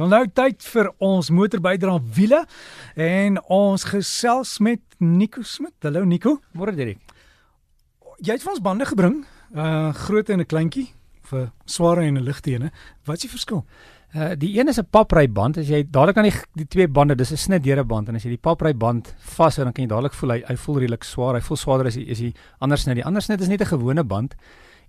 Dan nou tyd vir ons motorbydra wiele en ons gesels met Nico Smit. Hallo Nico. Môre Dirk. Jy het vir ons bande gebring, uh groot en 'n kleintjie vir sware en 'n ligte ene. Wat is die verskil? Uh die een is 'n papry band. As jy dadelik aan die die twee bande, dis 'n snitdeure band en as jy die papry band vashou dan kan jy dadelik voel hy hy voel redelik swaar. Hy voel swaarder as die is die ander snit. Die ander snit is net 'n gewone band.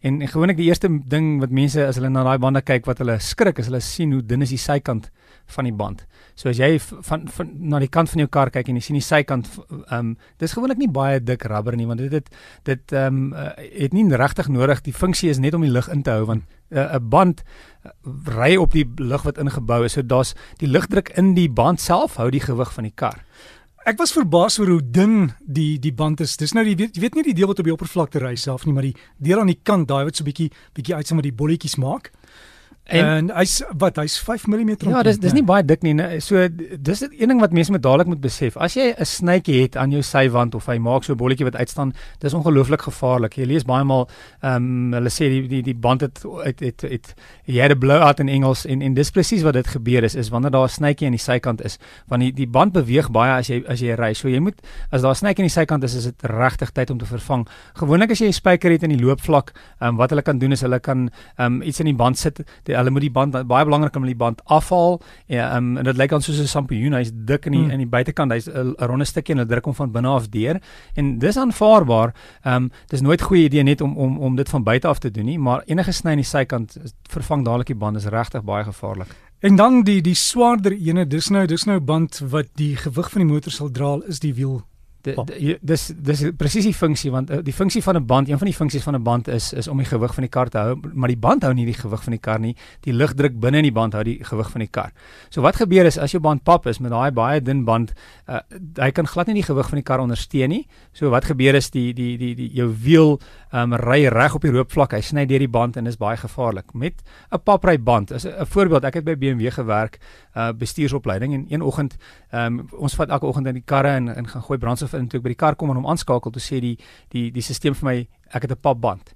En, en gewoonlik die eerste ding wat mense as hulle na daai bande kyk wat hulle skrik is hulle sien hoe dun is die sykant van die band. So as jy van, van na die kant van jou kar kyk en jy sien die sykant ehm um, dis gewoonlik nie baie dik rubber nie want dit dit dit ehm um, uh, het nie regtig nodig die funksie is net om die lug in te hou want eh, 'n uh, band uh, ry op die lug wat ingebou is. So daar's die lugdruk in die band self hou die gewig van die kar. Ek was verbaas oor hoe dun die die band is. Dis nou die jy weet nie die deel wat op die oppervlakte ry self nie, maar die deel aan die kant daai wat so bietjie bietjie uitsien met die bolletjies maak. En, en hy's wat hy's 5 mm. Ja, dis dis nie baie dik nie. So dis een ding wat mense met dadelik moet besef. As jy 'n snytjie het aan jou sywand of hy maak so 'n bolletjie wat uitstaan, dis ongelooflik gevaarlik. Jy lees baie maal ehm um, hulle sê die die die band het het het, het jy het 'n blowout in Engels en en dis presies wat dit gebeur is is wanneer daar 'n snytjie aan die sykant is, want die die band beweeg baie as jy as jy ry. So jy moet as daar 'n snytjie aan die sykant is, is dit regtig tyd om te vervang. Gewoonlik as jy 'n spyker het in die loopvlak, ehm um, wat hulle kan doen is hulle kan ehm um, iets in die band sit. Die, hulle moet die band baie belangrik om die band afhaal ja, um, en dit lyk dan soos 'n sampioen hy's dik in die hmm. in die buitekant hy's 'n ronde stukkie en hulle druk hom van binne af deur en dis aanvaarbaar ehm um, dis nooit goeie idee net om om om dit van buite af te doen nie maar enige sny aan die sykant vervang dadelik die band is regtig baie gevaarlik en dan die die swaarder ene dis nou dis nou band wat die gewig van die motor sal dra is die wiel dis dis presies die funksie want uh, die funksie van 'n band, een van die funksies van 'n band is is om die gewig van die kar te hou, maar die band hou nie die gewig van die kar nie. Die lugdruk binne in die band hou die gewig van die kar. So wat gebeur is as jou band pap is met daai baie dun band, uh, hy kan glad nie die gewig van die kar ondersteun nie. So wat gebeur is die die die die jou wiel um, ry reg op die roopvlak, hy sny deur die band en is baie gevaarlik. Met 'n papry band, is 'n voorbeeld, ek het by BMW gewerk, uh bestuursopleiding en een oggend, um, ons vat elke oggend in die karre en en gaan gooi brandstof of in toe ek by die kar kom en hom aanskakel toe sê die die die stelsel vir my ek het 'n papband.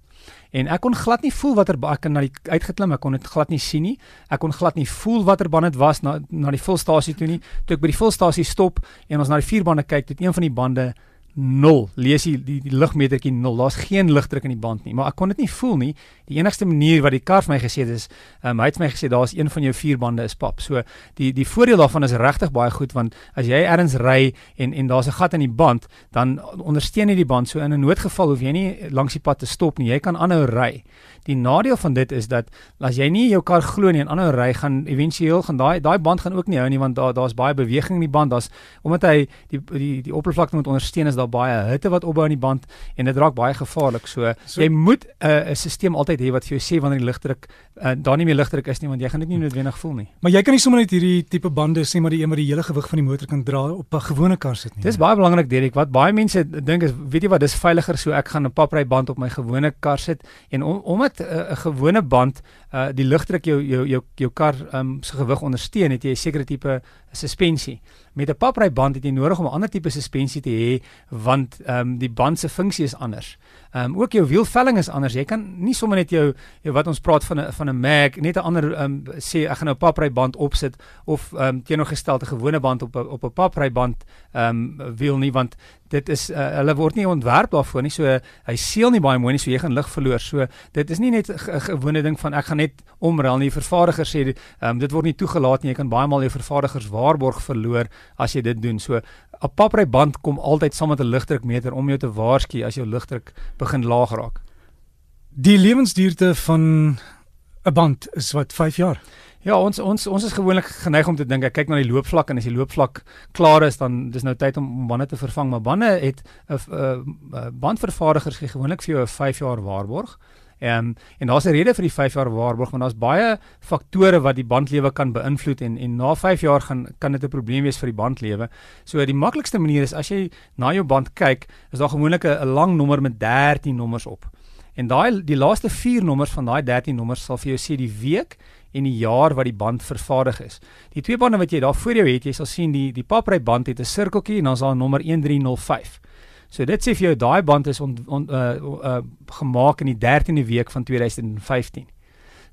En ek kon glad nie voel watter ek kan na die uitgeklim, ek kon dit glad nie sien nie. Ek kon glad nie voel watter band dit was na na die volstasie toe nie. Toe ek by die volstasie stop en ons na die vier bande kyk, het een van die bande 0. Lees jy die, die lugmetertjie 0. Daar's geen lugdruk in die band nie, maar ek kon dit nie voel nie. Die enigste manier wat die kar vir my gesê het is, um, hy het my gesê daar's een van jou vier bande is pap. So die die voordeel daarvan is regtig baie goed want as jy ergens ry en en daar's 'n gat in die band, dan ondersteun jy die band. So in 'n noodgeval hoef jy nie langs die pad te stop nie. Jy kan aanhou ry. Die nadeel van dit is dat as jy nie jou kar glo nie en aanhou ry, gaan éventueel gaan daai daai band gaan ook nie hou nie want daar daar's baie beweging in die band. Daar's omdat hy die die die oppervlakte moet ondersteun is daar baie hitte wat opbou in die band en dit raak baie gevaarlik. So, so jy moet 'n uh, 'n stelsel altyd hê wat vir jou sê wanneer die lugdruk uh, daar nie meer lugdruk is nie want jy gaan dit nie noodwendig voel nie. Maar jy kan nie sommer net hierdie tipe bande sê maar die een wat die hele gewig van die motor kan dra op 'n gewone kar sit nie. Dis baie belangrik Derek. Wat baie mense dink is weet jy wat dis veiliger so ek gaan 'n papry band op my gewone kar sit en om, omdat 'n uh, gewone band uh, die lugdruk jou jou jou jou kar um, se gewig ondersteun het jy 'n sekere tipe suspensie. Met 'n papry band het jy nodig om 'n ander tipe suspensie te hê want ehm um, die band se funksie is anders. Ehm um, ook jou wielvelling is anders. Jy kan nie sommer net jou, jou wat ons praat van 'n van 'n mag net 'n ander ehm um, sê ek gaan nou 'n papry band opsit of ehm um, teenoorgestelde gewone band op op 'n papry band ehm um, wiel nie want dit is uh, hulle word nie ontwerp daarvoor nie. So uh, hy seël nie baie mooi nie, so jy gaan lig verloor. So dit is nie net 'n gewone ding van ek gaan net omruil nie. Die vervaardiger sê ehm um, dit word nie toegelaat nie. Jy kan baie maal jou vervaardigers waarborg verloor as jy dit doen. So 'n papry band kom altyd saam met 'n lugdrukmeter om jou te waarsku as jou lugdruk begin laag raak. Die lewensduurte van 'n band is wat 5 jaar. Ja, ons ons ons is gewoonlik geneig om te dink ek kyk na die loopvlak en as die loopvlak klaar is dan dis nou tyd om bande te vervang, maar bande het 'n bandvervaardigers gee gewoonlik vir jou 'n 5 jaar waarborg. Um, en daar's 'n rede vir die 5 jaar waarborg want daar's baie faktore wat die bandlewe kan beïnvloed en en na 5 jaar gaan kan dit 'n probleem wees vir die bandlewe. So die maklikste manier is as jy na jou band kyk, is daar gewoonlik 'n lang nommer met 13 nommers op. En daai die laaste 4 nommers van daai 13 nommers sal vir jou sê die week en die jaar wat die band vervaardig is. Die twee bande wat jy daar voor jou het, jy sal sien die die papry band het 'n sirkeltjie en dan is daar nommer 1305. So dit sê vir jou daai band is on, on, uh, uh gemaak in die 13de week van 2015.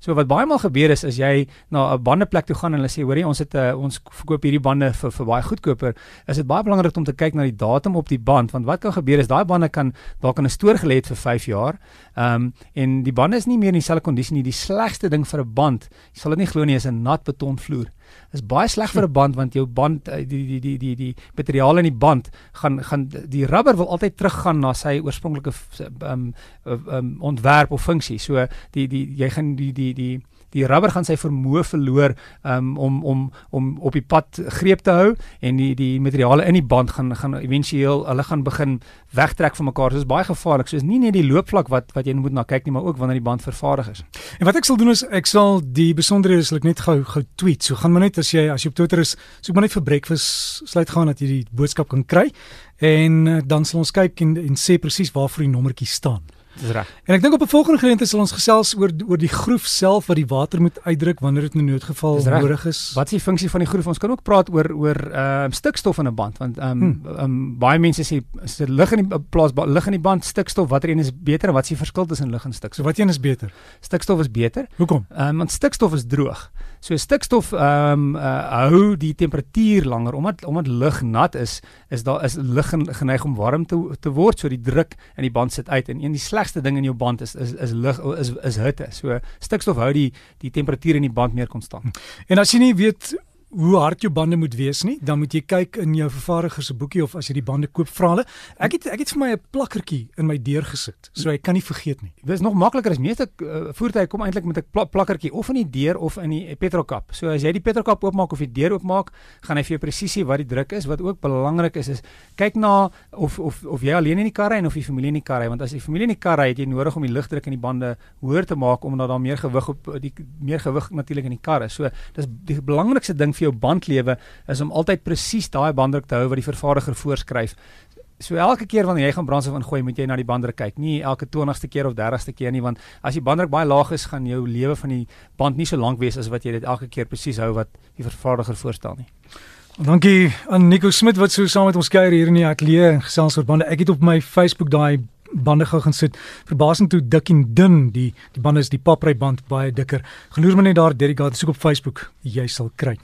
So wat baie maal gebeur is as jy na 'n bandeplek toe gaan en hulle sê hoorie ons het uh, ons verkoop hierdie bande vir vir baie goedkoper, is dit baie belangrik om te kyk na die datum op die band want wat kan gebeur is daai bande kan dalk in 'n stoor gelê het vir 5 jaar. Ehm um, en die bande is nie meer in dieselfde kondisie nie. Die slegste ding vir 'n band, jy sal dit nie glo nie, is 'n nat betonvloer. Is baie sleg vir 'n band want jou band die die die die die materiaal in die band gaan gaan die rubber wil altyd teruggaan na sy oorspronklike ehm um, um, ontwerp of funksie. So die die jy gaan die die die die rubber gaan sy vermoë verloor um, om om om op die pad greep te hou en die die materiale in die band gaan gaan éventueel hulle gaan begin wegtrek van mekaar. So is baie gevaarlik. So is nie net die loopvlak wat wat jy moet na kyk nie, maar ook wanneer die band vervaardig is. En wat ek sal doen is ek sal die besonderhede sal ek net gou gou tweet. So gaan maar net as jy as jy op Twitter is, soek maar net vir breakfast sluit gaan dat jy die boodskap kan kry en uh, dan sal ons kyk en, en sê presies waarvoor die nommertjie staan. Dis reg. En ek dink op 'n volgende geleentheid sal ons gesels oor oor die groef self wat die water moet uitdruk wanneer dit in noodgeval nodig is. Wat is die funksie van die groef? Ons kan ook praat oor oor ehm uh, stikstof in 'n band want ehm um, hmm. um, baie mense sê as dit lig in die plaas lig in die band stikstof, watter een is beter en wat is die verskil tussen lig en stikstof? So wat een is beter? Stikstof is beter. Hoekom? Ehm um, want stikstof is droog. So stikstof ehm um, uh, hou die temperatuur langer omdat omdat lug nat is, is daar is lug geneig om warm te te word, so die druk in die band sit uit en een die slegste ding in jou band is is is lug is is hitte. So stikstof hou die die temperatuur in die band meer konstant. En as jy nie weet hoe hard jou bande moet wees nie, dan moet jy kyk in jou vervaardiger se boekie of as jy die bande koop, vra hulle. Ek het ek het vir my 'n plakkertjie in my deur gesit, so ek kan nie vergeet nie. Dit is nog makliker as meeste uh, voertuie kom eintlik met 'n pla plakkertjie of in die deur of in die petrolkap. So as jy die petrolkap oopmaak of die deur oopmaak, gaan hy vir jou presies sê wat die druk is. Wat ook belangrik is is kyk na of of of jy alleen in die kar ry en of die familie in die kar ry, want as die familie in die kar ry, het jy nodig om die lugdruk in die bande hoër te maak omdat daar meer gewig op die meer gewig natuurlik in die kar is. So dis die belangrikste ding vir jou bandlewe is om altyd presies daai banddruk te hou wat die vervaardiger voorskryf. So elke keer wanneer jy gaan brandstof ingooi, moet jy na die banddruk kyk. Nie elke 20ste keer of 30ste keer nie, want as die banddruk baie laag is, gaan jou lewe van die band nie so lank wees as wat jy dit elke keer presies hou wat die vervaardiger voorstel nie. Dankie aan Nico Smit wat so saam met ons kuier hier in die ateljee gesels oor bande. Ek het op my Facebook daai bande gou gaan sit. Verbasing toe dik en dun. Die die bande is die papry band baie dikker. Geloer my net daar dedicated soek op Facebook. Jy sal kry.